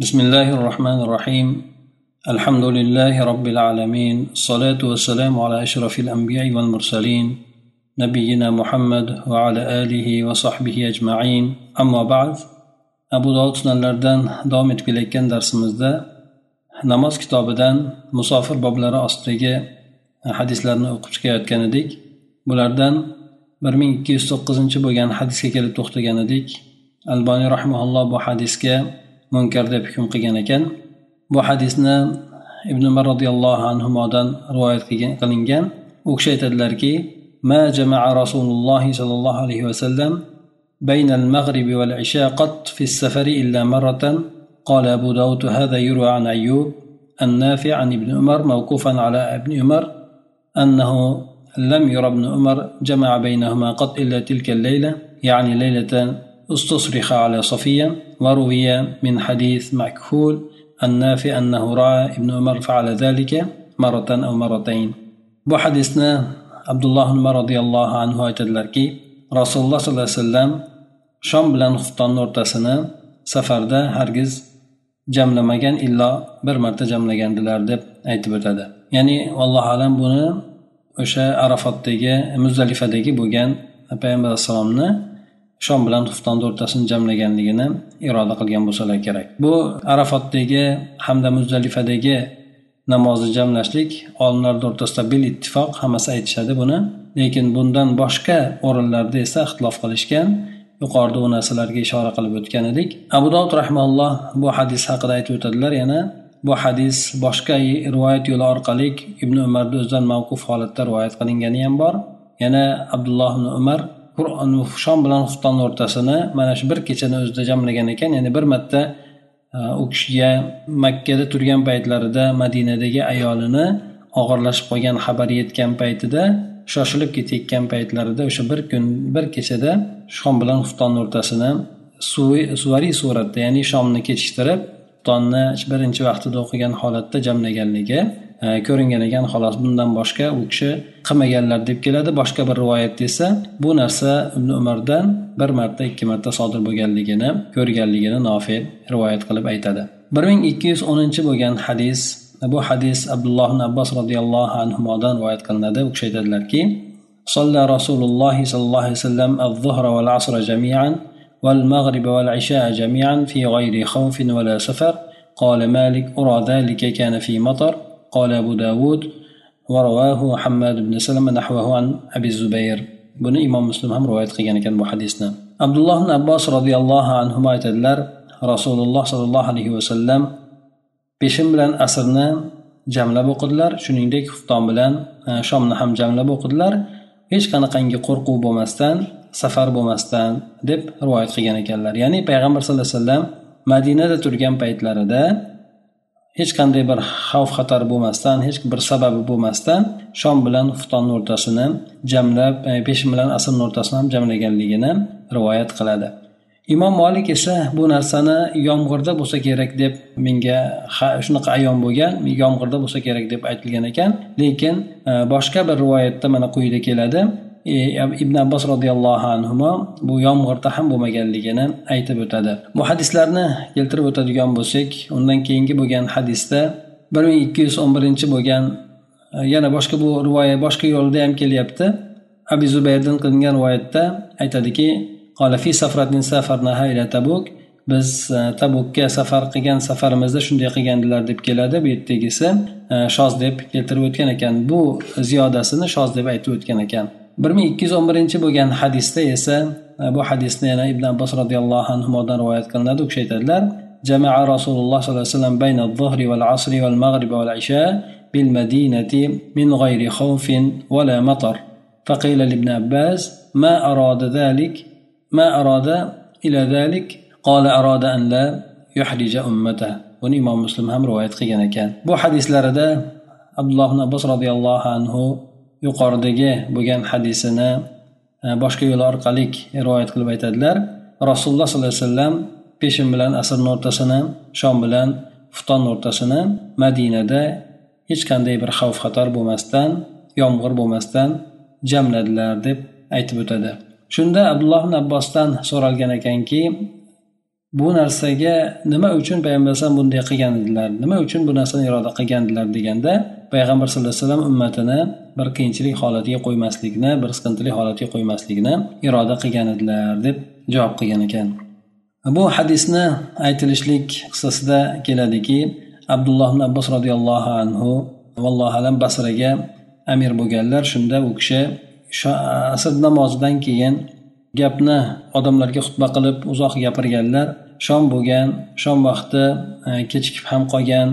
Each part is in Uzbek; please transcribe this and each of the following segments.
بسم الله الرحمن الرحيم الحمد لله رب العالمين الصلاة والسلام على أشرف الأنبياء والمرسلين نبينا محمد وعلى آله وصحبه أجمعين أما بعد أبو داود sunanlardan davom etib kelayotgan darsimizda namoz kitobidan musofir boblari ostidagi hadislarni o'qib chiqayotgan edik bulardan bir ming ikki yuz to'qqizinchi bo'lgan hadisga kelib to'xtagan edik alboniy rahimaulloh bu hadisga munkar deb hukm qilgan ekan. Bu hadisni ibn umar roziyallohu anhudan rivoyat qilingan. U kishi aytadilarki ما جمع رسول الله صلى الله عليه وسلم بين المغرب والعشاء قط في السفر إلا مرة قال أبو داود هذا يروى عن أيوب النافع عن ابن عمر موقوفا على ابن عمر أنه لم ير ابن عمر جمع بينهما قط إلا تلك الليلة يعني ليلة استصرخ على صفية وروي من حديث مكحول النافع أنه رأى ابن عمر فعل ذلك مرة أو مرتين bu hadisni abdulloh umar roziyallohu anhu aytadilarki rasululloh sollallohu alayhi vasallam shom bilan xuftonni o'rtasini safarda hargiz jamlamagan illo bir marta jamlagandilar deb aytib o'tadi ya'ni allohu alam buni o'sha arafotdagi muzdalifadagi bo'lgan payg'ambar alayhissalomni shom bilan xuftonni o'rtasini jamlaganligini iroda qilgan bo'lsalar kerak. Bu arafotdagi hamda muzdalifadagi namozni jamlashlik olimlarni o'rtasida bil ittifoq hammasi aytishadi buni. Lekin bundan boshqa o'rinlarda esa ixtilof qilishgan yuqorida u narsalarga ishora qilib o'tgan edik. Abu dovud rahmaulloh bu hadis haqida aytib o'tadilar yana bu hadis boshqa rivoyat yo'li orqali ibn umarni o'zidan mavquf holatda rivoyat qilingani ham bor. Yana abdulloh ibn umar shom bilan xuftonni o'rtasini mana shu bir kechani o'zida jamlagan ekan. Ya'ni bir marta e, u kishiga makkada turgan paytlarida madinadagi ayolini og'irlashib qolgan xabari yetgan paytida shoshilib ketayotgan paytlarida o'sha bir kun bir kechada shom bilan xuftonni o'rtasini suvariy suratda ya'ni shomni kechiktirib xuftonni birinchi vaqtida o'qigan holatda jamlaganligi ko'ringan ekan xolos bundan boshqa u kishi qilmaganlar deb keladi boshqa bir rivoyatda esa bu narsa ibn umardan bir marta ikki marta sodir bo'lganligini ko'rganligini nofi rivoyat qilib aytadi bir ming ikki yuz o'ninchi bo'lgan hadis bu hadis abdulloh ibn abbos roziyallohu anhudan rivoyat qilinadi u kishi aytadilarki صلى رسول الله صلى الله عليه وسلم الظهر والعصر جميعا والمغرب والعشاء جميعا في غير خوف ولا سفر قال مالك أرى ذلك كان في مطر قال أبو داود ورواه حماد بن سلمة نحوه عن أبي الزبير buni imom muslim ham rivoyat qilgan ekan bu hadisni abdulloh ibn abbos roziyallohu anhu aytadilar rasululloh sollallohu alayhi vasallam peshin bilan asrni jamlab o'qidilar shuningdek xufton bilan shomni ham jamlab o'qidilar hech qanaqangi qo'rquv bo'lmasdan safar bo'lmasdan deb rivoyat qilgan ekanlar ya'ni payg'ambar sallallohu alayhi vasallam madinada turgan paytlarida hech qanday bir xavf xatar bo'lmasdan hech bir sababi bo'lmasdan shom bilan xuftonni o'rtasini jamlab e, peshin bilan asrni o'rtasini ham jamlaganligini rivoyat qiladi. Imom molik esa bu narsani yomg'irda bo'lsa kerak deb menga shunaqa ayon bo'lgan yomg'irda bo'lsa kerak deb aytilgan ekan. Lekin e, boshqa bir rivoyatda mana quyida keladi. E, ibn abbos roziyallohu anhu bu yomg'irda ham bo'lmaganligini aytib o'tadi. Bu hadislarni keltirib o'tadigan bo'lsak undan keyingi bo'lgan hadisda bir ming ikki yuz o'n birinchi bo'lgan e, yana boshqa bu rivoyat boshqa yo'lda ham kelyapti. Abi zubayrdan qilingan rivoyatda aytadiki tabuk biz e, tabukka safar qilgan safarimizda shunday qilgandilar deb keladi. Bu yerdagisi shoz deb keltirib o'tgan ekan. Bu ziyodasini shoz deb aytib o'tgan ekan. bir ming ikki yuz o'n birinchi bo'lgan hadisda esa bu hadisni yana ibn abbos roziyallohu anhudan rivoyat qilinadi u kishi aytadilar جمع رسول الله صلى الله عليه وسلم بين الظهر والعصر والمغرب والعشاء بالمدينة من غير خوف ولا مطر فقيل لابن عباس ما أراد ذلك ما أراد إلى ذلك قال أراد أن لا يحرج أمته buni imom muslim ham rivoyat qilgan ekan bu hadislarida abdulloh ibn abbos roziyallohu anhu yuqoridagi bo'lgan hadisini e, boshqa yo'l orqali rivoyat qilib aytadilar. Rasululloh sollallohu alayhi vasallam peshin bilan asrni o'rtasini shom bilan futon o'rtasini madinada hech qanday bir xavf xatar bo'lmasdan yomg'ir bo'lmasdan jamladilar deb aytib o'tadi. Shunda abdulloh ibn abbosdan so'ralgan ekanki bu narsaga nima uchun payg'ambar alayhisalom bunday qilgan edilar nima uchun bu narsani iroda qilgandilar deganda payg'ambar sallallohu alayhi vasallam ummatini bir qiyinchilik holatiga qo'ymaslikni bir siqintili holatga qo'ymaslikni iroda qilgan edilar deb javob qilgan ekan. Bu hadisni aytilishlik qissasida keladiki abdulloh ibn abbos roziyallohu anhu vallohu alam basraga amir bo'lganlar shunda u kishi asr namozidan keyin gapni odamlarga xutba qilib uzoq gapirganlar shom bo'lgan shom vaqti e, kechikib ham qolgan.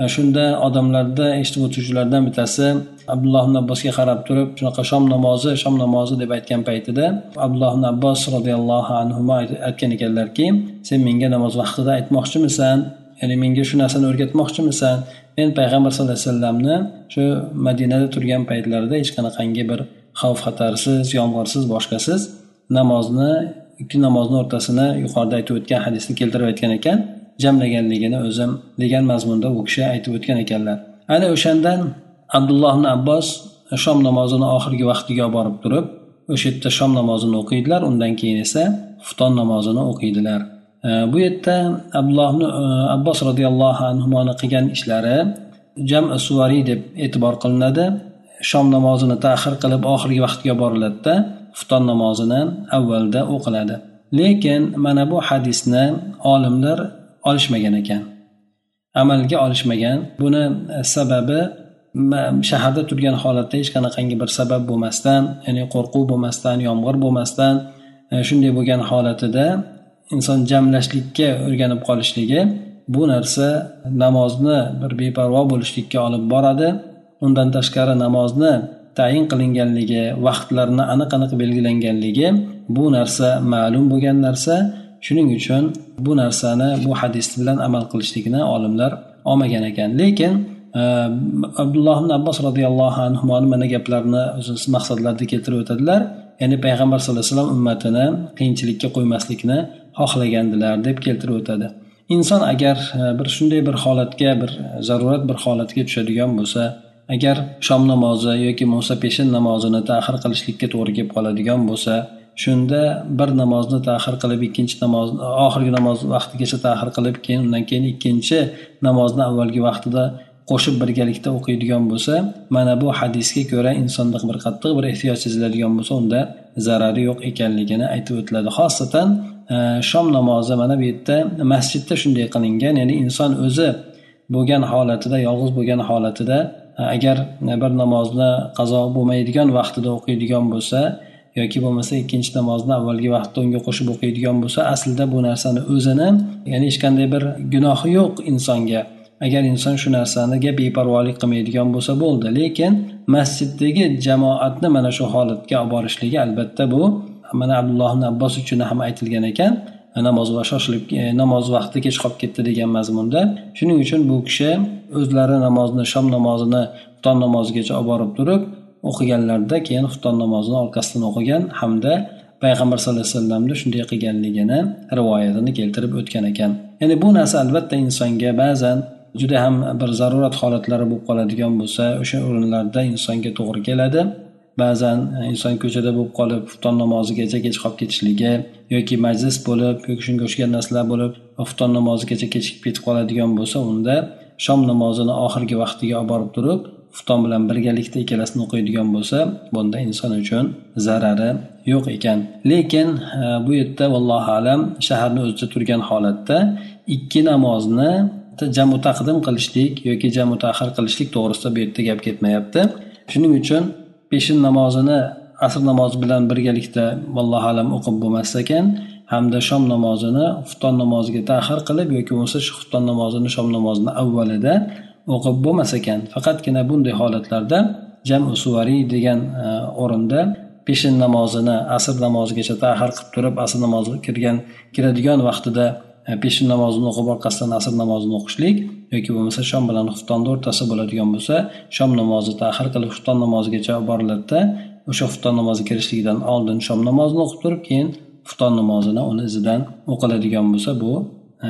E, shunda odamlarda eshitib o'tiruvchilardan bittasi abdulloh ibn abbosga qarab turib shunaqa shom namozi shom namozi deb aytgan paytida abdulloh ibn abbos roziyallohu anhu aytgan ekanlarki sen menga namoz vaqtida aytmoqchimisan? Ya'ni menga shu narsani o'rgatmoqchimisan? Men payg'ambar sallallohu alayhi vasallamni shu madinada turgan paytlarida hech qanaqangi bir xavf xatarsiz yomg'irsiz boshqasiz namozni ikki namozni o'rtasini yuqorida aytib o'tgan hadisni keltirib aytgan ekan. Jamlaganligini o'zim degan mazmunda u kishi aytib o'tgan ekanlar. Ana o'shandan abdulloh ibn abbos shom namozini oxirgi vaqtiga olib borib turib o'sha yerda shom namozini o'qiydilar undan keyin esa xufton namozini o'qiydilar. Bu yerda abdulloh ibn e, abbos roziyallohu anhuni qilgan ishlari jam suvariy deb e'tibor qilinadi. Shom namozini tahir qilib oxirgi vaqtga boriladida xufton namozini avvalda o'qiladi. Lekin mana bu hadisni olimlar olishmagan ekan. Amalga olishmagan. Buni e, sababi shaharda turgan holatda hech qanaqangi bir sabab bo'lmasdan ya'ni qo'rquv bo'lmasdan yomg'ir bo'lmasdan e, shunday bo'lgan holatida inson jamlashlikka o'rganib qolishligi bu narsa namozni bir beparvo bo'lishlikka olib boradi. Undan tashqari namozni tayin qilinganligi vaqtlarni aniq aniq belgilanganligi bu narsa ma'lum bo'lgan narsa. Shuning uchun bu narsani bu hadis bilan amal qilishlikni olimlar olmagan ekan. Lekin e, abdulloh ibn abbos roziyallohu anhu mana gaplarni o'zi maqsadlarida keltirib o'tadilar. Ya'ni payg'ambar sallallohu alayhi vasallam ummatini qiyinchilikka qo'ymaslikni xohlagandilar deb keltirib o'tadi. Inson agar e, bir shunday bir holatga bir zarurat bir holatga tushadigan bo'lsa agar shom namozi yoki bo'lmasa peshin namozini tahir qilishlikka to'g'ri kelib qoladigan bo'lsa shunda bir namozni tahir qilib ikkinchi namoz oxirgi namoz vaqtigacha tahir qilib keyin undan keyin ikkinchi namozni avvalgi vaqtida qo'shib birgalikda o'qiydigan bo'lsa mana bu hadisga ko'ra insonda bir qattiq bir ehtiyoj seziladigan bo'lsa unda zarari yo'q ekanligini aytib o'tiladi. Xosatan e, shom namozi mana bu yerda masjidda shunday qilingan ya'ni inson o'zi bo'lgan holatida yolg'iz bo'lgan holatida agar bir namozni qazo bo'lmaydigan vaqtida o'qiydigan bo'lsa yoki bo'lmasa ikkinchi namozni avvalgi vaqtda unga qo'shib o'qiydigan bo'lsa aslida bu narsani o'zini ya'ni hech qanday bir gunohi yo'q insonga. Agar inson shu narsaniga beparvolik qilmaydigan bo'lsa bo'ldi lekin masjiddagi jamoatni mana shu holatga olib borishligi albatta bu. Mana abdulloh ibn abbos uchun ham aytilgan ekan namoz va shoshilib e, namoz vaqti kech qolib ketdi degan mazmunda. Shuning uchun bu kishi o'zlari namozni shom namozini xufton namozigacha olib borib turib o'qiganlarida keyin xufton namozini orqasidan o'qigan hamda payg'ambar sallallohu alayhi vasallamni shunday qilganligini rivoyatini keltirib o'tgan ekan. Ya'ni bu narsa albatta insonga ba'zan juda ham bir zarurat holatlari bo'lib qoladigan bo'lsa o'sha o'rinlarda insonga to'g'ri keladi. Ba'zan e, inson ko'chada bo'lib qolib xufton namozigacha kech qolib ketishligi yoki majlis bo'lib yoki shunga o'xshagan narsalar bo'lib xufton namozigacha kechikib ketib qoladigan bo'lsa unda shom namozini oxirgi vaqtiga olib borib turib xufton bilan birgalikda ikkalasini o'qiydigan bo'lsa bunda inson uchun zarari yo'q ekan. Lekin e, bu yerda vallohu alam shaharni o'zida turgan holatda ikki namozni jamu taqdim qilishlik yoki jamu tahir qilishlik to'g'risida bu yerda gap ketmayapti. Shuning uchun peshin namozini asr namozi bilan birgalikda vallohu alam o'qib bo'lmas ekan hamda shom namozini xufton namoziga tahir qilib yoki bo'lmasa shu xufton namozini shom namozini avvalida o'qib bo'lmas ekan. Faqatgina bunday holatlarda jam suvariy degan e, o'rinda peshin namozini asr namozigacha tahir qilib turib asr namoziga kirgan kiradigan vaqtida E, peshin namozini o'qib orqasidan asr namozini o'qishlik yoki bo'lmasa shom bilan xuftonni o'rtasi bo'ladigan bo'lsa shom namozi tahir qilib xufton namozigacha boriladida o'sha xufton namozi kirishligidan oldin shom namozini o'qib turib keyin xufton namozini uni izidan o'qiladigan bo'lsa bu e,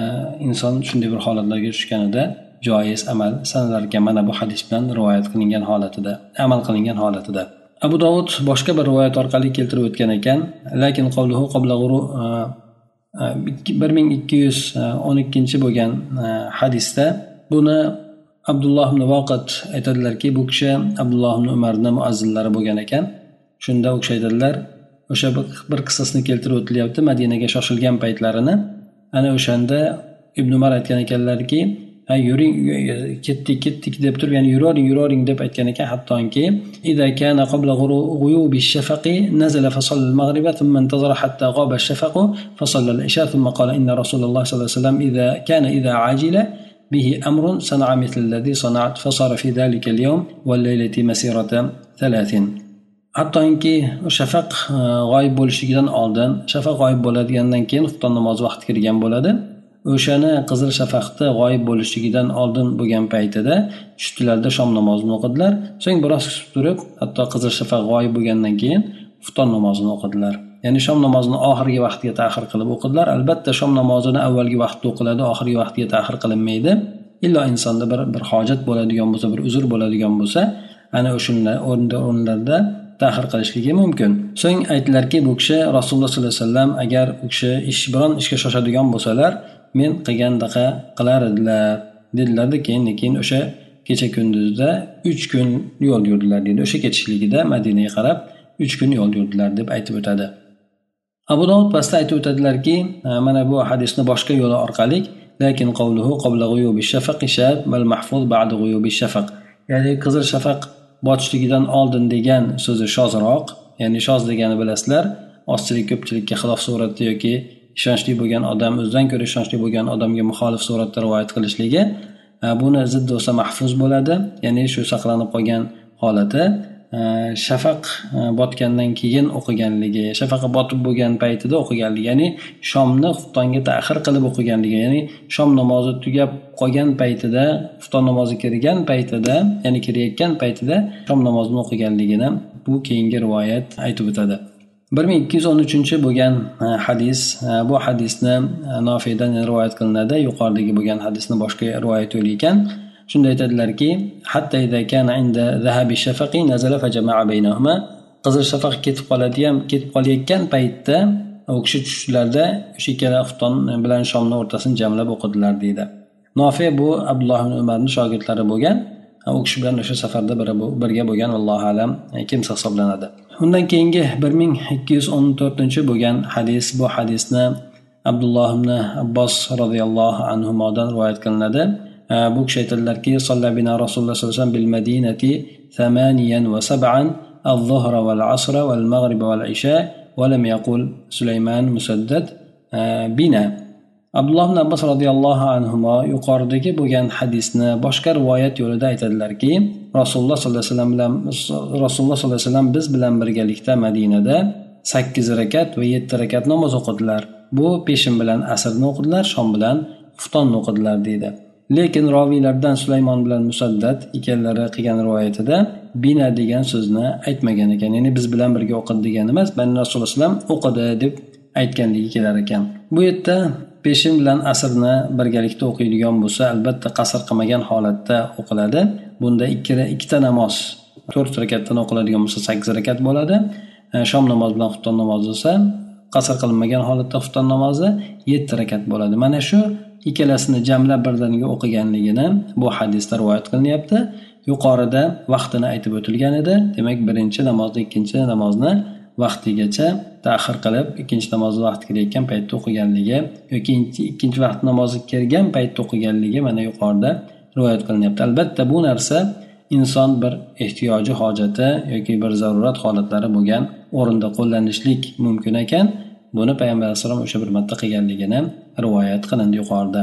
inson shunday bir holatlarga tushganida joiz amal sanalarkan mana bu hadis bilan rivoyat qilingan holatida amal qilingan holatida. Abu dovud boshqa bir rivoyat orqali keltirib o'tgan ekan lakin qavluhu qabla bir ming ikki yuz e, o'n ikkinchi bo'lgan e, hadisda buni abdulloh ibn voqat aytadilarki bu kishi abdulloh ibn umarni muazzinlari bo'lgan ekan. Shunda u kishi aytadilar o'sha bir qissasini keltirib o'tilyapti madinaga shoshilgan paytlarini. Ana o'shanda ibn umar aytgan ekanlarki ha yuring ketdik ketdik deb turib ya'ni yuravering yuravering deb aytgan ekan hattoki إذا كان قبل غيوب الشفق نزل فصلى المغرب ثم انتظر حتى غاب الشفق فصلى العشاء ثم قال إن رسول الله صلى الله عليه وسلم إذا كان إذا عاجل به أمر صنع مثل الذي صنعت فصار في ذلك اليوم والليلة مسيرة ثلاث hattoki shafaq g'oyib bo'lishidan oldin shafaq g'oyib bo'ladigandan keyin xufton namozi vaqti kirgan bo'ladi O'shani qizil shafaqni g'oyib bo'lishligidan oldin bo'lgan paytida tushdilarda shom namozini o'qidilar. So'ng biroz kutib turib hatto qizil shafaq g'oyib bo'lgandan keyin xufton namozini o'qidilar. Ya'ni shom namozini oxirgi vaqtga ta'xir qilib o'qidilar. Albatta shom namozini avvalgi vaqtda o'qiladi oxirgi vaqtga ta'xir qilinmaydi. Illo insonda bir bir hojat bo'ladigan bo'lsa bir uzr bo'ladigan bo'lsa ana o'shanday o'rinlarda tahir qilishligi mumkin. So'ng aytdilarki bu kishi rasululloh sollallohu alayhi vasallam agar u kishi ish biron ishga shoshadigan bo'lsalar men qilgandaqa qilar edilar dedilarda keyin keyin o'sha kecha kunduzda uch kun yo'l yurdilar deydi. O'sha ketishligida madinaga qarab uch kun yo'l yurdilar deb aytib o'tadi. Abu dovud pastda aytib o'tadilarki mana bu hadisni boshqa yo'li orqali lekin qavluhu qabla g'uyubi shafaqi shab val mahfuz ba'da g'uyubi shafaq. Ya'ni qizil shafaq botishligidan oldin degan so'zi shozroq ya'ni shoz degani bilasizlar ozchilik ko'pchilikka xilof suratda yoki ishonchli bo'lgan odam o'zidan ko'ra ishonchli bo'lgan odamga muxolif suratda rivoyat qilishligi e, buni zid bo'lsa mahfuz bo'ladi. Ya'ni shu saqlanib qolgan holati e, shafaq e, botgandan keyin o'qiganligi shafaqi botib bo'lgan paytida o'qiganligi ya'ni shomni xuftonga tahir qilib o'qiganligi ya'ni shom namozi tugab qolgan paytida xufton namozi kirgan paytida ya'ni kirayotgan paytida shom namozini o'qiganligini bu keyingi rivoyat aytib o'tadi. Bir ming ikki yuz o'n uchinchi bo'lgan e, hadis e, bu hadisni e, nofiydan rivoyat qilinadi. Yuqoridagi bo'lgan hadisni boshqa rivoyat yo'li ekan. Shunda aytadilarki qizil shafaq ketib qoladigan ketib qolayotgan paytda u kishi tushishlarida o'sha ikkala xufton bilan shomni o'rtasini jamlab o'qidilar deydi. Nofiy bu abdulloh ibn umarni shogirdlari bo'lgan. U kishi bilan o'sha safarda birga bo'lgan allohu alam kimsa hisoblanadi. undan keyingi bir ming ikki yuz o'n to'rtinchi bo'lgan hadis bu hadisni abdulloh ibn abbos roziyallohu anhudan rivoyat qilinadi bu kishi aytadilarki bina rasululloh sallallohu alayhi vasallam bil madinati thamaniyan va sab'an الظهر والعصر والمغرب والعشاء ولم يقل سليمان مسدد بنا abdulloh ibn abbos roziyallohu anhu yuqoridagi bo'lgan hadisni boshqa rivoyat yo'lida aytadilarki rasululloh sollallohu alayhi vasallam bilan rasululloh sollallohu alayhi vasallam biz bilan birgalikda madinada sakkiz rakat va yetti rakat namoz o'qidilar. Bu peshin bilan asrni o'qidilar shom bilan xuftonni o'qidilar deydi. Lekin roviylardan sulaymon bilan musaddat ikkalari qilgan rivoyatida bina degan so'zni aytmagan ekan. Ya'ni biz bilan birga o'qidi degani emas balki rasululloh alayhi vasallam o'qidi deb aytganligi kelar ekan. Bu yerda peshin bilan asrni birgalikda o'qiydigan bo'lsa albatta qasr qilmagan holatda o'qiladi. Bunda ikkita ikkita namoz to'rt rakatdan o'qiladigan bo'lsa sakkiz rakat bo'ladi. E, shom namozi bilan xufton namozi bo'lsa qasr qilinmagan holatda xufton namozi yetti rakat bo'ladi. Mana shu ikkalasini jamlab birdaniga o'qiganligini bu hadisda rivoyat qilinyapti. Yuqorida vaqtini aytib o'tilgan edi. Demak birinchi namozni ikkinchi namozni vaqtigacha tahir qilib ikkinchi namozni vaqti kelayotgan paytda o'qiganligi yoki ikkinchi vaqt namozi kelgan paytda o'qiganligi mana yuqorida rivoyat qilinyapti. Albatta bu narsa inson bir ehtiyoji hojati yoki bir zarurat holatlari bo'lgan o'rinda qo'llanishlik mumkin ekan. Buni payg'ambar alayhissalom o'sha bir marta qilganligini rivoyat qilindi yuqorida.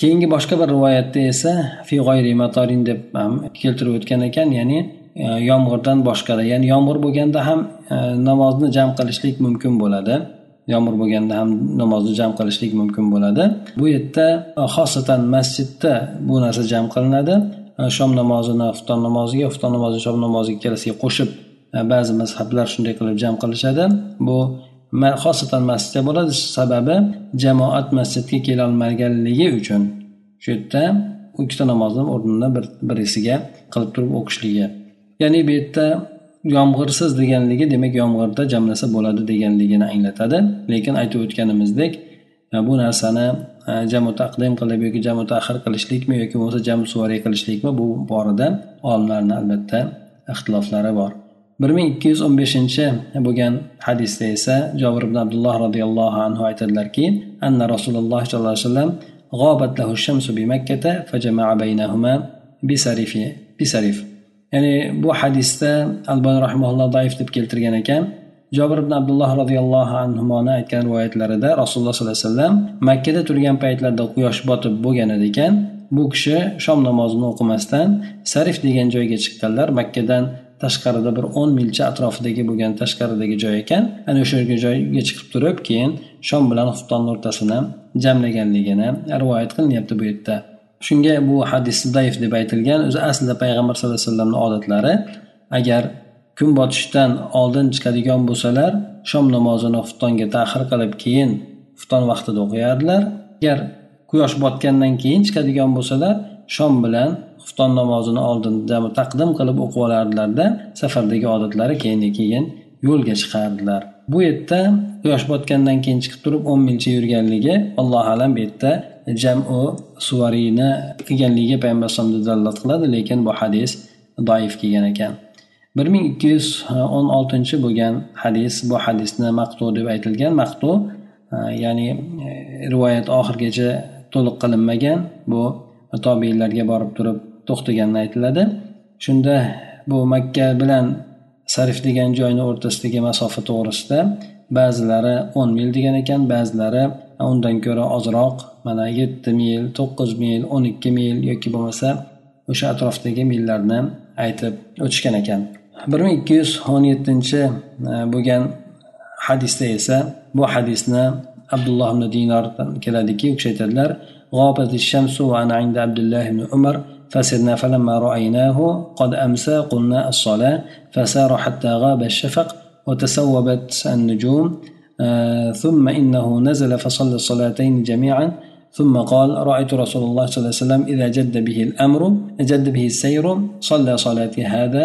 Keyingi boshqa bir rivoyatda esa fi g'oyri matorin deb ham keltirib o'tgan ekan ya'ni E, yomg'irdan boshqada. Ya'ni yomg'ir bo'lganda ham e, namozni jam qilishlik mumkin bo'ladi. Yomg'ir bo'lganda ham namozni jam qilishlik mumkin bo'ladi. Bu yerda e, xosatan masjidda bu narsa jam qilinadi. Shom namozini xufton namoziga xufton namozini shom namoziga ikkalasiga qo'shib ba'zi mazhablar shunday qilib jam qilishadi. Bu xosatan masjidda bo'ladi. Sababi jamoat masjidga kelolmaganligi uchun shu yerda ikkita namozni o'rnini bir birisiga qilib turib o'qishligi ya'ni bu yerda yomg'irsiz deganligi demak yomg'irda jamlasa bo'ladi deganligini anglatadi lekin aytib o'tganimizdek bu narsani jamu taqdim qilib yoki jamu tahir qilishlikmi yoki bo'lmasa jamu suvariy qilishlikmi bu borada olimlarni albatta ixtiloflari bor bir ming ikki yuz o'n beshinchi bo'lgan hadisda esa jobir ibn abdulloh roziyallohu anhu aytadilarki anna rasululloh sollallohu alayhi vasallam غابت له الشمس بمكة فجمع بينهما بسريف بسريف ya'ni bu hadisda albani rahimaulloh zaif deb keltirgan ekan. Jobir ibn abdulloh roziyallohu anhuni aytgan rivoyatlarida rasululloh sollallohu alayhi vasallam makkada turgan paytlarida quyosh botib bo'lgan edi ekan. Bu kishi shom namozini o'qimasdan sarif degan joyga chiqqanlar makkadan tashqarida bir o'n milcha atrofidagi bo'lgan tashqaridagi joy ekan. Ana o'sha joyga chiqib turib keyin shom bilan xuftonni o'rtasini jamlaganligini rivoyat qilinyapti bu yerda. Shunga bu hadis zaif deb aytilgan o'zi aslida payg'ambar sallallohu alayhi vasallamni odatlari. Agar kun botishdan oldin chiqadigan bo'lsalar shom namozini xuftonga tahir qilib keyin xufton vaqtida o'qiyardilar. Agar quyosh botgandan keyin chiqadigan bo'lsalar shom bilan xufton namozini oldin taqdim qilib o'qib olardilarda safardagi odatlari keyin keyin yo'lga chiqardilar. Bu yerda quyosh botgandan keyin chiqib turib o'n milcha yurganligi allohu alam bu yerda jamu suvariyni qilganligiga payg'ambar alayhisalom dalolat qiladi lekin bu hadis doif kelgan ekan. bir ming ikki yuz o'n oltinchi bo'lgan hadis bu hadisni maqtu deb aytilgan. Maqtu e, ya'ni e, rivoyat oxirigacha to'liq qilinmagan. Bu tobiylarga borib turib to'xtagani aytiladi. Shunda bu makka bilan sarif degan joyni o'rtasidagi masofa to'g'risida ba'zilari o'n mil degan ekan ba'zilari undan ko'ra ozroq mana yetti mil to'qqiz mil o'n ikki mil yoki bo'lmasa o'sha atrofdagi millarni aytib o'tishgan ekan bir ming ikki yuz o'n yettinchi bo'lgan hadisda esa bu hadisni abdulloh ibn dinordan keladiki u kishi aytadilar غابت الشمس وأنا عند عبد الله بن عمر فسرنا فلما رأيناه قد أمسى قلنا الصلاة فسار حتى غاب الشفق وتسوبت النجوم آه ثم إنه نزل فصلى الصلاتين جميعا ثم قال رأيت رسول الله صلى الله عليه وسلم إذا جد به الأمر جد به السير صلى صلاتي هذا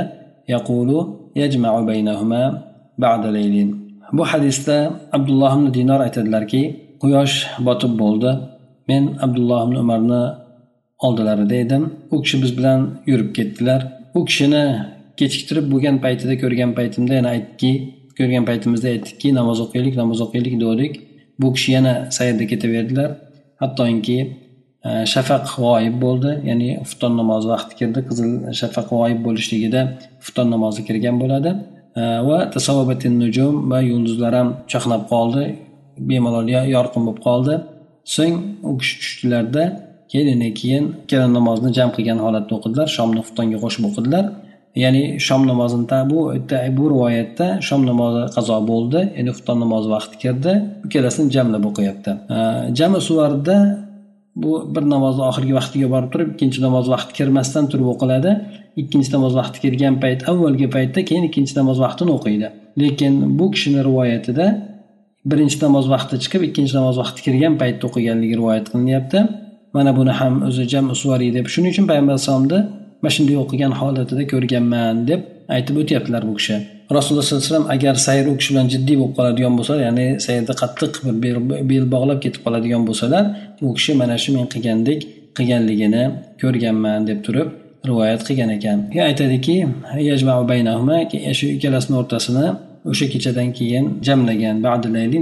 يقول يجمع بينهما بعد ليل bu hadisda abdulloh ibn dinor aytadilarki quyosh botib bo'ldi men abdulloh ibn umarni oldilarida edim u kishi biz bilan yurib ketdilar u kishini kechiktirib bo'lgan paytida ko'rgan paytimda yana aytdiki ko'rgan paytimizda aytdikki namoz o'qiylik namoz o'qiylik degandik bu kishi yana sayrda ketaverdilar. Hattoki e, shafaq g'oyib bo'ldi. Ya'ni xufton namozi vaqti kirdi qizil shafaq g'oyib bo'lishligida xufton namozi kirgan bo'ladi. E, va tasovabatin nujum va yulduzlar ham chaqnab qoldi. Bemalol yorqin bo'lib qoldi. So'ng u kishi tushdilarda keyin keyin ikkala namozni jam qilgan holatda o'qidilar. Shomni xuftonga qo'shib o'qidilar. Ya'ni shom namozini bu bu rivoyatda shom namozi qazo bo'ldi. Ya'ni xufton namozi vaqti kirdi. Ikkalasini jamlab o'qiyapti jami suvarda bu bir namozni oxirgi vaqtiga borib turib ikkinchi namoz vaqti kirmasdan turib o'qiladi. Ikkinchi namoz vaqti kirgan payt avvalgi paytda keyin ikkinchi namoz vaqtini o'qiydi. Lekin bu kishini rivoyatida birinchi namoz vaqti chiqib ikkinchi namoz vaqti kirgan paytda o'qiganligi rivoyat qilinyapti. Mana buni ham o'zi jam usvariy deb shuning uchun payg'ambar alayhisalomni mana shunday o'qigan holatida ko'rganman deb aytib o'tyaptilar bu kishi. Rasululloh sollallohu alayhi vasallam agar sayr u kishi bilan jiddiy bo'lib qoladigan bo'lsa ya'ni sayrda qattiq bir bel bog'lab ketib qoladigan bo'lsalar u kishi mana shu men qilgandek qilganligini ko'rganman deb turib rivoyat qilgan ekan. Aytadiki e, shu ikkalasini o'rtasini o'sha kechadan keyin jamlagan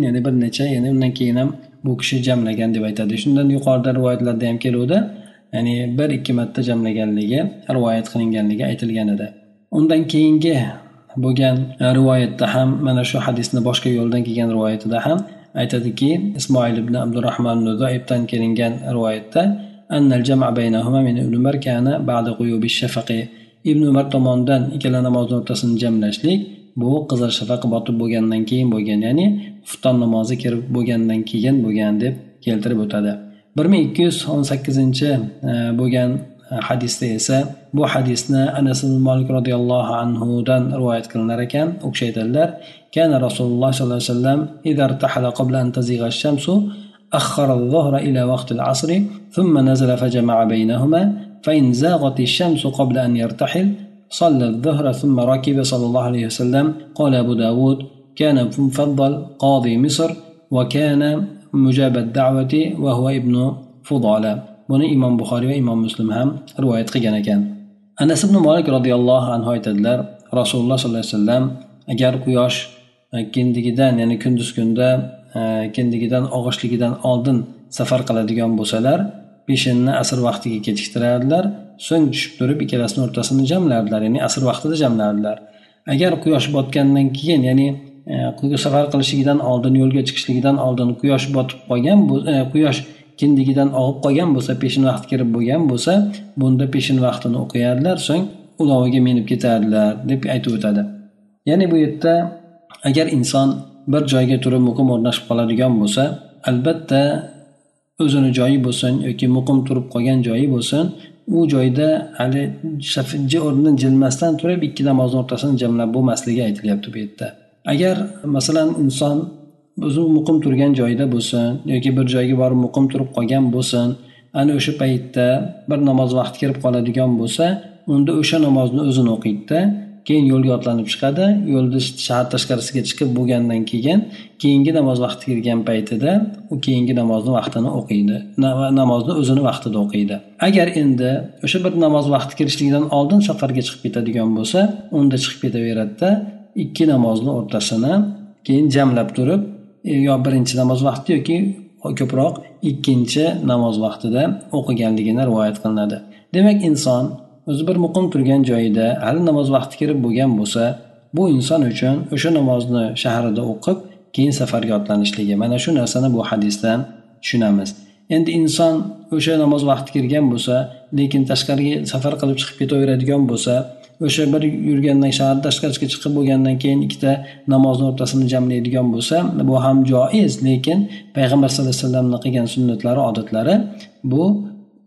ya'ni bir necha ya'ni undan keyin ham bu kishi jamlagan deb aytadi. Shundan yuqorida rivoyatlarda ham keluvdi. Ya'ni bir ikki marta jamlaganligi rivoyat qilinganligi aytilgan edi. Undan keyingi bo'lgan rivoyatda ham mana shu hadisni boshqa yo'ldan kelgan rivoyatida ham aytadiki ismoil ibn abdurahmon nuzoibdan kelingan rivoyatda ibn umar tomonidan ikkala namozni o'rtasini jamlashlik bu qizil shafaq botib bo'lgandan keyin bo'lgan ya'ni xufton namozi kirib bo'lgandan keyin bo'lgan deb keltirib o'tadi. Bir ming ikki yuz o'n sakkizinchi bo'lgan hadisda esa bu hadisni anas ibn molik roziyallohu anhudan rivoyat qilinar ekan. U kishi aytadilar كان رسول الله صلى الله عليه وسلم إذا ارتحل قبل أن تزيغ الشمس أخر الظهر إلى وقت العصر ثم نزل فجمع بينهما فإن زاغت الشمس قبل أن يرتحل صلى الظهر ثم ركب صلى الله عليه وسلم قال أبو داود كان مفضل قاضي مصر وكان mujabat da'vati va huva ibnu fudola buni imom buxoriy va imom muslim ham rivoyat qilgan ekan. Anas ibn molik roziyallohu anhu aytadilar rasululloh sollallohu alayhi vasallam agar quyosh e, kindigidan ya'ni kunduz kunda e, kindigidan og'ishligidan oldin safar qiladigan bo'lsalar peshinni asr vaqtiga kechiktirardilar so'ng tushib turib ikkalasini o'rtasini jamlardilar ya'ni asr vaqtida jamlardilar. Agar quyosh botgandan keyin ya'ni E, safar qilishligidan oldin yo'lga chiqishligidan oldin quyosh botib qolgan e, quyosh kindigidan og'ib qolgan bo'lsa peshin vaqti kirib bo'lgan bo'lsa bunda peshin vaqtini o'qiyadilar so'ng uloviga minib ketadilar deb aytib o'tadi. Ya'ni bu yerda agar inson bir joyga turib muqim o'rnashib qoladigan bo'lsa albatta o'zini joyi bo'lsin yoki muqim turib qolgan joyi bo'lsin u joyda hali o'rnidan jilmasdan turib ikki namozni o'rtasini jamlab bo'lmasligi aytilyapti bu yerda. Agar masalan inson o'zi muqim turgan joyida bo'lsin yoki bir joyga borib muqim turib qolgan bo'lsin ana o'sha paytda bir namoz vaqti kirib qoladigan bo'lsa unda o'sha namozni o'zini o'qiydida keyin yo'lga otlanib chiqadi yo'lni shahar tashqarisiga chiqib bo'lgandan keyin keyingi namoz vaqti kirgan paytida u keyingi namozni vaqtini o'qiydi namozni o'zini vaqtida o'qiydi. Agar endi o'sha bir namoz vaqti kirishligidan oldin safarga chiqib ketadigan bo'lsa unda chiqib ketaveradida ikki namozni o'rtasini keyin jamlab turib e, yo birinchi namoz vaqti yoki ko'proq ikkinchi namoz vaqtida o'qiganligini rivoyat qilinadi. Demak inson o'zi bir muqim turgan joyida hali namoz vaqti kirib bo'lgan bo'lsa bu inson uchun o'sha namozni shaharida o'qib keyin safarga otlanishligi. Mana shu narsani bu hadisdan tushunamiz. Endi inson o'sha namoz vaqti kirgan bo'lsa lekin tashqariga safar qilib chiqib ketaveradigan bo'lsa o'sha bir yurgandan shahar tashqarisiga chiqib bo'lgandan keyin ikkita namozni o'rtasini jamlaydigan bo'lsa bu ham joiz. Lekin payg'ambar sallallohu alayhi vasallamni qilgan sunnatlari odatlari bu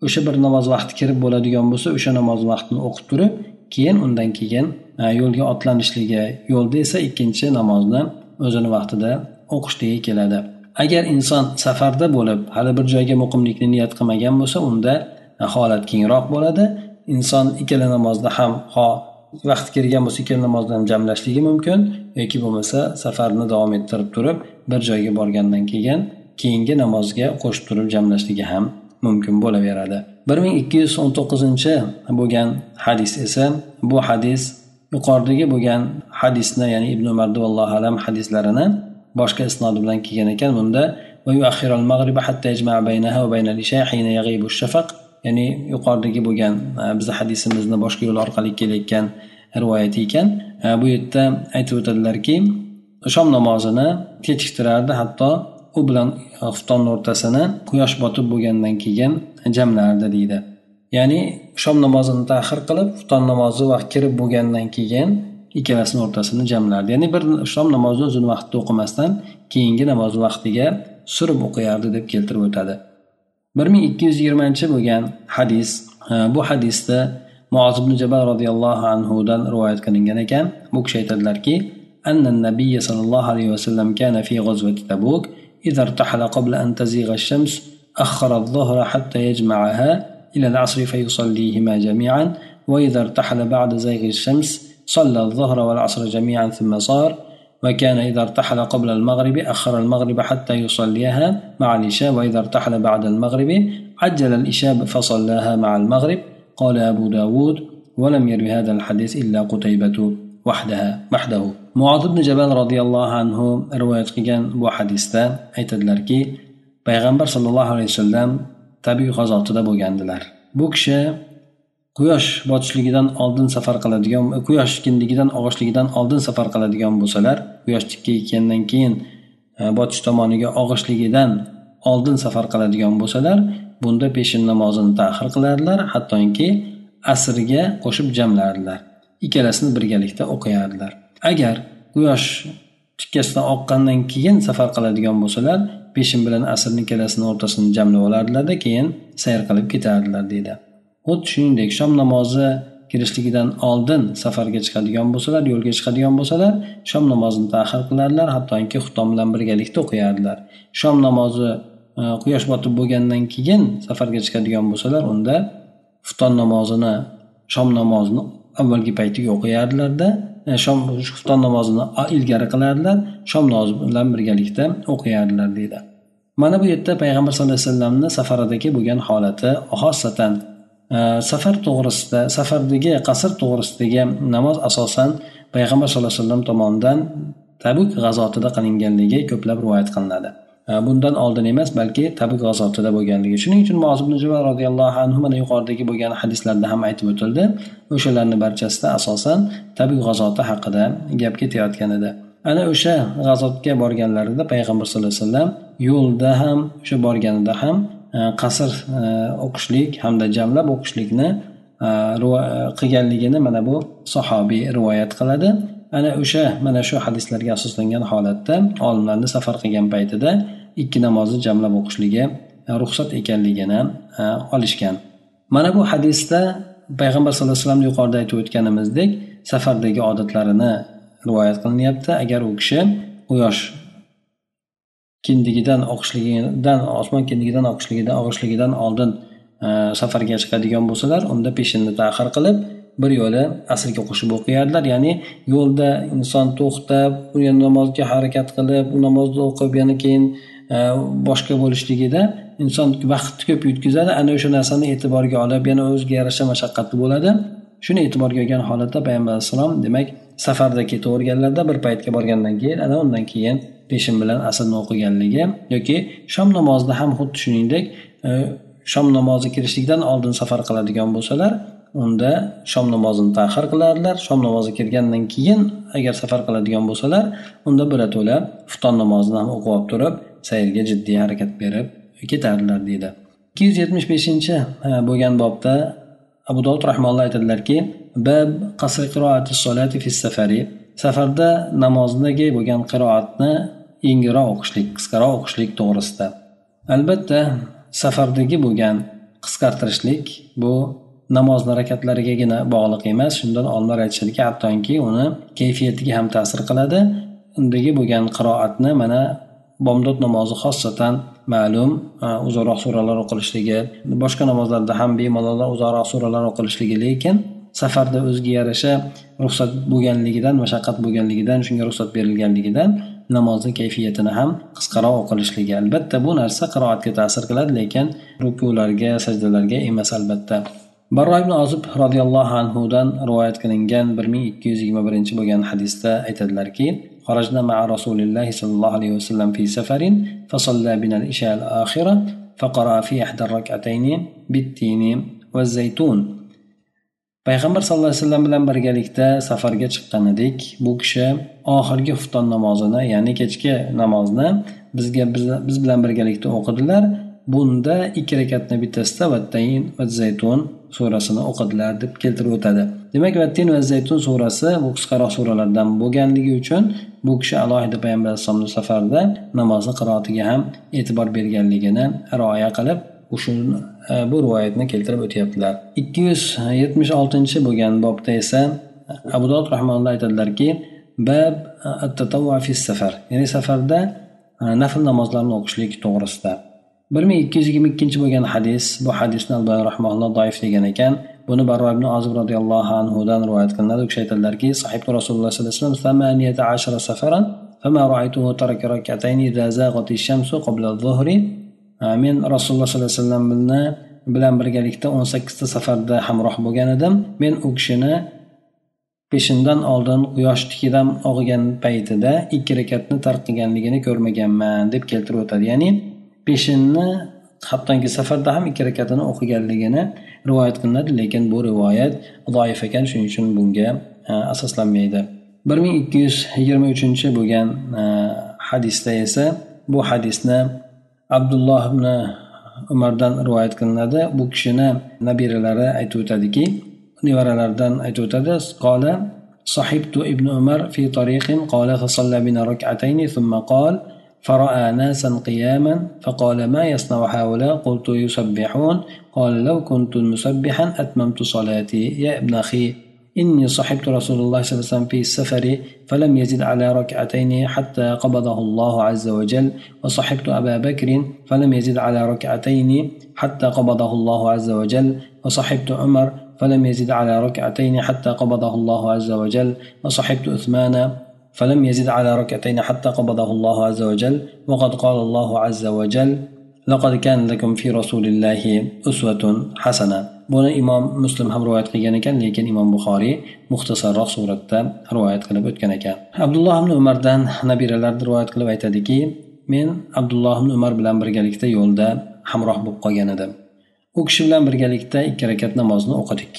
o'sha bir namoz vaqti kirib bo'ladigan bo'lsa o'sha namoz vaqtini o'qib turib keyin undan keyin e, yo'lga otlanishligi yo'lda esa ikkinchi namozni o'zini vaqtida o'qishligi keladi. Agar inson safarda bo'lib hali bir joyga muqimlikni niyat qilmagan bo'lsa unda e, holat kengroq bo'ladi. Inson ikkala namozni ham ho vaqti kelgan bo'lsa ikkala namozni ham jamlashligi mumkin yoki bo'lmasa safarni davom ettirib turib bir joyga borgandan keyin keyingi namozga qo'shib turib jamlashligi ham mumkin bo'laveradi. bir ming ikki yuz o'n to'qqizinchi bo'lgan hadis esa bu hadis yuqoridagi bo'lgan hadisni ya'ni ibn umar vallohu alam hadislarini boshqa isnodi bilan kelgan ekan. Bunda ya'ni yuqoridagi bo'lgan e, bizni hadisimizni boshqa yo'l orqali kelayotgan rivoyati ekan. E, bu yerda aytib o'tadilarki shom namozini kechiktirardi hatto u bilan e, xuftonni o'rtasini quyosh botib bo'lgandan keyin jamlardi deydi. Ya'ni shom namozini tahir qilib xufton namozi vaqt kirib bo'lgandan keyin ikkalasini o'rtasini jamlardi. Ya'ni bir shom namozini o'zini vaqtida o'qimasdan keyingi namoz vaqtiga surib o'qiyardi deb keltirib o'tadi. bir ming ikki yuz yigirmanchi bo'lgan hadis bu hadisda muoz ibn jabal roziyallohu anhudan rivoyat qilingan ekan bu kishi aytadilarki أن النبي صلى الله عليه وسلم كان في غزوة تبوك إذا ارتحل قبل أن تزيغ الشمس أخر الظهر حتى يجمعها إلى العصر فيصليهما جميعا وإذا ارتحل بعد زيغ الشمس صلى الظهر والعصر جميعا ثم صار وكان إذا ارتحل قبل المغرب أخر المغرب حتى يصليها مع الإشاء وإذا ارتحل بعد المغرب عجل الإشاء فصلاها مع المغرب قال أبو داود ولم يروي هذا الحديث إلا قتيبة وحدها وحده muoz ibn jabal roziyallohu anhu rivoyat qilgan bu hadisda aytadilarki payg'ambar sollallohu alayhi vasallam tabiiy g'azotida bo'lgandilar bu kishi quyosh botishligidan oldin safar qiladigan quyosh kindigidan og'ishligidan oldin safar qiladigan bo'lsalar quyosh tikka yetgandan keyin e, botish tomoniga og'ishligidan oldin safar qiladigan bo'lsalar bunda peshin namozini tahir qiladilar hattoki asrga qo'shib jamlardilar ikkalasini birgalikda o'qiyardilar agar quyosh tikkasidan oqqandan keyin safar qiladigan bo'lsalar peshin bilan asrni ikkalasini o'rtasini jamlab olardilarda keyin sayr qilib ketardilar deydi. Xuddi shuningdek shom namozi kirishligidan oldin safarga chiqadigan bo'lsalar yo'lga chiqadigan bo'lsalar shom namozini tahir qilardilar hattoki xutom bilan birgalikda o'qiyardilar shom namozi e, quyosh botib bo'lgandan keyin safarga chiqadigan bo'lsalar unda xufton namozini shom namozini avvalgi paytiga o'qiyardilarda e, shom xufton namozini ilgari qilardilar shom namozi bilan birgalikda o'qiyardilar deydi. Mana bu yerda payg'ambar sallallohu alayhi vasallamni safaridagi bo'lgan holati xosatan safar to'g'risida safardagi qasr to'g'risidagi namoz asosan payg'ambar sallallohu alayhi vasallam tomonidan tabuk g'azotida qilinganligi ko'plab rivoyat qilinadi. Э, bundan oldin emas balki tabuk g'azotida bo'lganligi. Shuning uchun moz ibn jabal roziyallohu anhu mana yuqoridagi bo'lgan hadislarda ham aytib o'tildi. O'shalarni barchasida asosan tabuk g'azoti haqida gap ketayotgan edi. Ana o'sha g'azotga borganlarida payg'ambar sallallohu alayhi vasallam yo'lda ham o'sha borganida ham E, qasr e, o'qishlik hamda jamlab o'qishlikni e, qilganligini mana bu sahobiy rivoyat qiladi. Ana o'sha mana shu hadislarga asoslangan holatda olimlarni safar qilgan paytida ikki namozni jamlab o'qishligi ruxsat ekanligini olishgan. Mana bu hadisda payg'ambar sallallohu alayhi vasallam yuqorida aytib o'tganimizdek safardagi odatlarini rivoyat qilinyapti. Agar u kishi quyosh kindigidan oqishligidan osmon kindigidan oqishligidan og'ishligidan oldin e, safarga chiqadigan bo'lsalar unda peshinni ta'xir qilib bir yo'li asrga qo'shib o'qiyadilar ya'ni yo'lda inson to'xtab namozga harakat qilib u namozni o'qib yana keyin e, boshqa bo'lishligida inson vaqtni ko'p yutkazadi. Ana o'sha narsani e'tiborga olib yana o'ziga yarasha mashaqqatli bo'ladi. Shuni e'tiborga olgan holatda payg'ambar alayhissalom demak safarda ketaverganlarda bir paytga borgandan keyin ana undan keyin peshin bilan asrni o'qiganligi yoki shom namozida ham xuddi shuningdek e, shom namozi kirishlikdan oldin safar qiladigan bo'lsalar unda shom namozini ta'xir qiladilar shom namozi kirgandan keyin agar safar qiladigan bo'lsalar unda birato'la xufton namozini ham o'qib olib turib sayrga jiddiy harakat berib ketadilar deydi. Ikki yuz yetmish beshinchi e, bo'lgan bobda abu dovud rahmonalloh aytadilarki bab qasri qiroati solati fi safari safarda namozdagi bo'lgan qiroatni yengilroq o'qishlik qisqaroq o'qishlik to'g'risida. Albatta safardagi bo'lgan qisqartirishlik bu namozni rakatlarigagina bog'liq emas. Shundan olimlar aytishadiki hattoki uni kayfiyatiga ham ta'sir qiladi. Undagi bo'lgan qiroatni mana bomdod namozi xossatan ma'lum e, uzoqroq suralar o'qilishligi boshqa namozlarda ham bemalol uzoqroq suralar o'qilishligi lekin safarda o'ziga yarasha ruxsat bo'lganligidan mashaqqat bo'lganligidan shunga ruxsat berilganligidan namozni kayfiyatini ham qisqaroq o'qilishligi. Albatta bu narsa qiroatga ta'sir qiladi lekin rukularga sajdalarga emas albatta. Barro ibn ozib roziyallohu anhudan rivoyat qilingan bir ming ikki yuz yigirma birinchi bo'lgan hadisda aytadilarki خرجنا مع رسول الله صلى الله عليه وسلم في سفر فصلى بنا العشاء الآخرة فقرأ في إحدى الركعتين بالتين والزيتون payg'ambar sallallohu alayhi vasallam bilan birgalikda safarga chiqqan edik bu kishi oxirgi xufton namozini ya'ni kechki namozni bizga biz bilan birgalikda o'qidilar bunda ikki rakatni bittasida vattayin va zaytun surasini o'qidilar deb keltirib o'tadi. Demak vattin va zaytun surasi bu qisqaroq suralardan bo'lganligi uchun bu kishi alohida payg'ambar alayhissalomni safarda namozni qiroatiga ham e'tibor berganligini rioya qilib shu e, bu rivoyatni keltirib o'tyaptilar. ikki yuz yetmish oltinchi bo'lgan bobda esa abu dod rahmonlar aytadilarki bab fi safar ya'ni safarda e, nafl namozlarni o'qishlik to'g'risida. bir ming ikki yuz yigirma ikkinchi bo'lgan hadis bu hadisni alloh rahmonalloh doif degan ekan. Buni barro ibn ozib roziyallohu anhudan rivoyat qilinadi. U kishi aytadilarki sahib rasululloh sallallohu alayhi men rasululloh sollallohu alayhi vasallam bilan birgalikda o'n sakkizta safarda hamroh bo'lgan edim. Men u kishini peshindan oldin quyosh tikidan og'igan paytida ikki rakatni tark qilganligini ko'rmaganman deb keltirib o'tadi. Ya'ni peshinni hattoki safarda ham ikki rakatini o'qiganligini rivoyat qilinadi lekin bu rivoyat zoif ekan shuning uchun bunga e, asoslanmaydi bir ming ikki yuz yigirma uchinchi bo'lgan e, hadisda esa bu hadisni abdulloh ibn umardan rivoyat qilinadi bu kishini nabiralari aytib o'tadiki nevaralaridan aytib o'tadi qola صحبت ابن عمر في طريق قال فصلى بنا ركعتين ثم قال فرأى ناسا قياما فقال ما يصنع هؤلاء قلت يسبحون قال لو كنت مسبحا أتممت صلاتي يا ابن أخي إني صحبت رسول الله صلى الله عليه وسلم في السفر فلم يزد على ركعتين حتى قبضه الله عز وجل وصحبت أبا بكر فلم يزد على ركعتين حتى قبضه الله عز وجل وصحبت عمر فلم يزد على ركعتين حتى قبضه الله عز وجل وصحبت عثمان فلم يزد على ركعتين حتى قبضه الله عز وجل وقد قال الله عز وجل لقد كان لكم في رسول الله أسوة حسنة buni imom muslim ham rivoyat qilgan ekan lekin imom buxoriy muxtasarroq suratda rivoyat qilib o'tgan ekan abdulloh ibn umardan nabiralar rivoyat qilib aytadiki men abdulloh ibn umar bilan birgalikda yo'lda hamroh bo'lib qolgan edim u kishi bilan birgalikda ikki rakat namozni o'qidik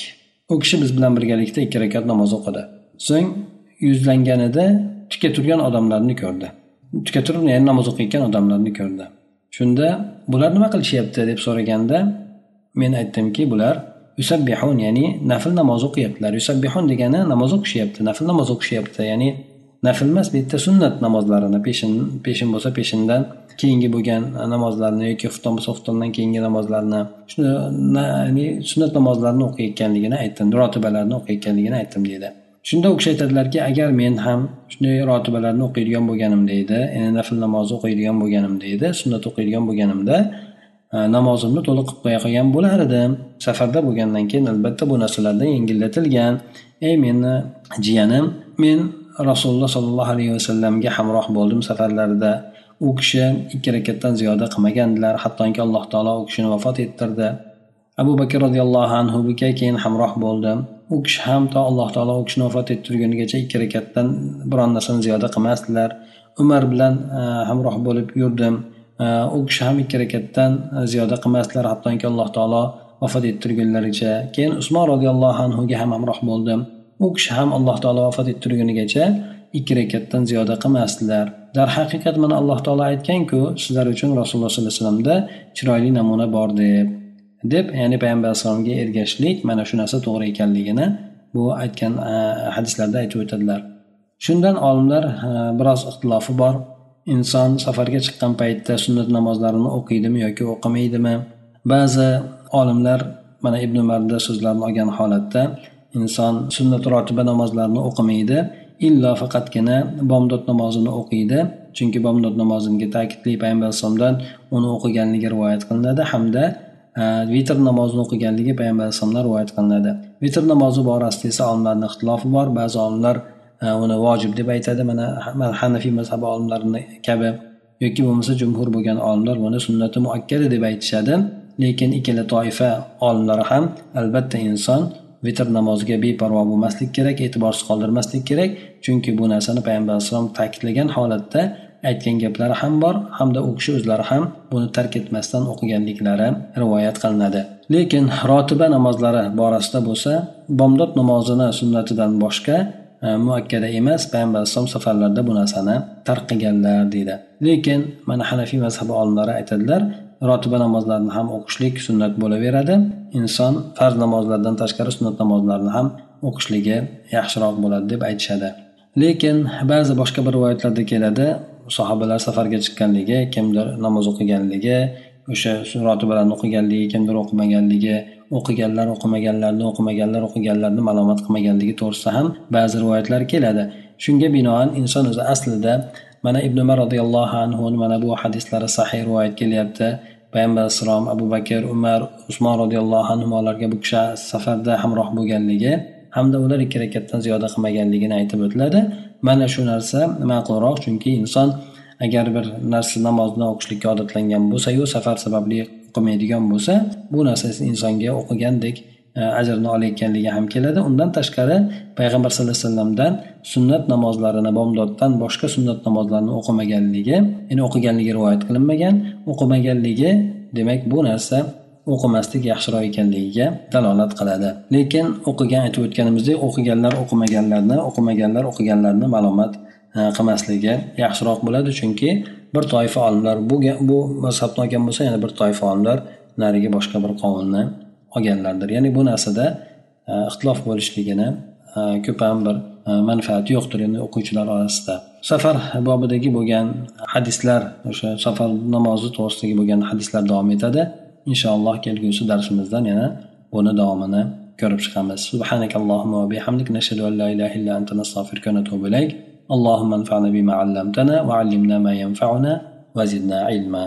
u kishi biz bilan birgalikda ikki rakat namoz o'qidi so'ng yuzlanganida tikka turgan odamlarni ko'rdi. Tikka turib ya'ni namoz o'qiyotgan odamlarni ko'rdi. Shunda bular nima qilishyapti deb so'raganda men aytdimki bular yusabbihun ya'ni nafl namoz o'qiyaptilar. Yusabbihun degani namoz o'qishyapti nafl namoz o'qishyapti ya'ni nafl emas bu yerda sunnat namozlarini peshin peshin bo'lsa peshindan keyingi bo'lgan namozlarni yoki xufton bo'lsa xuftondan keyingi namozlarni shuni ya'ni sunnat namozlarini o'qiyotganligini aytdim rotibalarni o'qiyotganligini aytdim deydi. Shunda u kishi aytadilarki agar men ham shunday rotibalarni o'qiydigan bo'lganimda edi ya'ni nafl namozni o'qiydigan bo'lganimda edi sunnat o'qiydigan bo'lganimda e, namozimni to'liq qilib qo'ya qolgan bo'lar edim. Safarda bo'lgandan keyin albatta bu narsalardan yengillatilgan. Ey meni jiyanim men rasululloh sollallohu alayhi vasallamga hamroh bo'ldim safarlarida u kishi ikki rakatdan ziyoda qilmagandilar hattoki alloh taolo u kishini vafot ettirdi. Abu bakr roziyallohu anhuga keyin hamroh bo'ldim u kishi ham to alloh taolo u kishini vafot ettirgunigacha ikki rakatdan biron narsani ziyoda qilmasdilar. Umar bilan e, hamroh bo'lib yurdim. E, u kishi ham ikki rakatdan e, ziyoda qilmasdilar. Hattoki alloh taolo vafot ettirgunlaricha keyin usmon roziyallohu anhuga ham hamroh bo'ldim. U kishi ham alloh taolo vafot ettirgunigacha ikki rakatdan ziyoda qilmasdilar. Darhaqiqat mana alloh taolo aytganku sizlar uchun rasululloh sollallohu alayhi vasallamda chiroyli namuna bor deb. Deb ya'ni payg'ambar alayhissalomga ergashishlik mana shu narsa to'g'ri ekanligini bu aytgan e, hadislarda aytib o'tadilar. Shundan olimlar e, biroz ixtilofi bor. Inson safarga chiqqan paytda sunnat namozlarini o'qiydimi yoki o'qimaydimi? Ba'zi olimlar mana ibn umarni so'zlarini olgan holatda inson sunnat rotiba namozlarini o'qimaydi illo faqatgina bomdod namozini o'qiydi. Chunki bomdod namoziga ta'kidli payg'ambar alayhissalomdan uni o'qiganligi rivoyat qilinadi. Hamda vitr namozini o'qiganligi payg'ambar alayhisalomdan rivoyat qilinadi. Vitr namozi borasida esa olimlarni ixtilofi bor. Ba'zi olimlar uni vojib deb aytadi. Mana hanafiy mazhabi olimlarini kabi yoki bo'lmasa jumhur bo'lgan olimlar buni sunnati muakkada deb aytishadi. Lekin ikkala toifa olimlari ham albatta inson vitr namoziga beparvo bo'lmaslik kerak e'tiborsiz qoldirmaslik kerak. Chunki bu narsani payg'ambar alayhissalom ta'kidlagan holatda aytgan gaplari ham bor hamda u kishi o'zlari ham buni tark etmasdan o'qiganliklari rivoyat qilinadi. Lekin rotiba namozlari borasida bo'lsa bomdod namozini sunnatidan boshqa e, muakkada emas payg'ambar alayhisalom safarlarda bu narsani tark qilganlar deydi. Lekin mana hanafiy mazhabi olimlari aytadilar rotiba namozlarini ham o'qishlik sunnat bo'laveradi. Inson farz namozlardan tashqari sunnat namozlarini ham o'qishligi yaxshiroq bo'ladi deb aytishadi. Lekin ba'zi boshqa bir rivoyatlarda keladi sahobalar safarga chiqqanligi kimdir namoz o'qiganligi o'sha rotibalarni o'qiganligi kimdir o'qimaganligi o'qiganlar o'qimaganlarni o'qimaganlar o'qiganlarni malomat qilmaganligi to'g'risida ham ba'zi rivoyatlar keladi. Shunga binoan inson o'zi aslida mana ibn umar roziyallohu anhu mana bu hadislari sahiy rivoyat kelyapti. Payg'ambar alayhissalom abu bakr umar usmon roziyallohu anhularga bu kishi safarda hamroh bo'lganligi hamda ular ikki rakatdan ziyoda qilmaganligini aytib o'tiladi. Mana shu narsa ma'qulroq chunki inson agar bir narsa namozni o'qishlikka odatlangan bo'lsayu safar sababli o'qimaydigan bo'lsa bu narsa insonga o'qigandek e, ajrni olayotganligi ham keladi. Undan tashqari payg'ambar sallallohu alayhi vasallamdan sunnat namozlarini bomdoddan boshqa sunnat namozlarini o'qimaganligi ya'ni o'qiganligi rivoyat qilinmagan o'qimaganligi demak bu narsa o'qimaslik yaxshiroq ekanligiga dalolat qiladi. Lekin o'qigan aytib o'tganimizdek o'qiganlar o'qimaganlarni o'qimaganlar o'qiganlarni ma'lumot e, qilmasligi yaxshiroq bo'ladi. Chunki bir toifa olimlar bu bu mazhabni olgan bo'lsa yana bir toifa olimlar narigi boshqa bir qovunni olganlardir. Ya'ni bu narsada e, ixtilof bo'lishligini e, ko'p ham bir manfaati yo'qdir endi o'quvchilar orasida. Safar bobidagi bo'lgan hadislar o'sha safar namozi to'g'risidagi bo'lgan hadislar davom etadi. inshaalloh kelgusi darsimizdan yana buni davomini ko'rib chiqamiz سبحانك اللهم وبحمدك نشهد أن لا إله إلا أنت نستغفرك ونتوب إليك اللهم انفعنا بما علمتنا وعلمنا ما ينفعنا وزدنا علما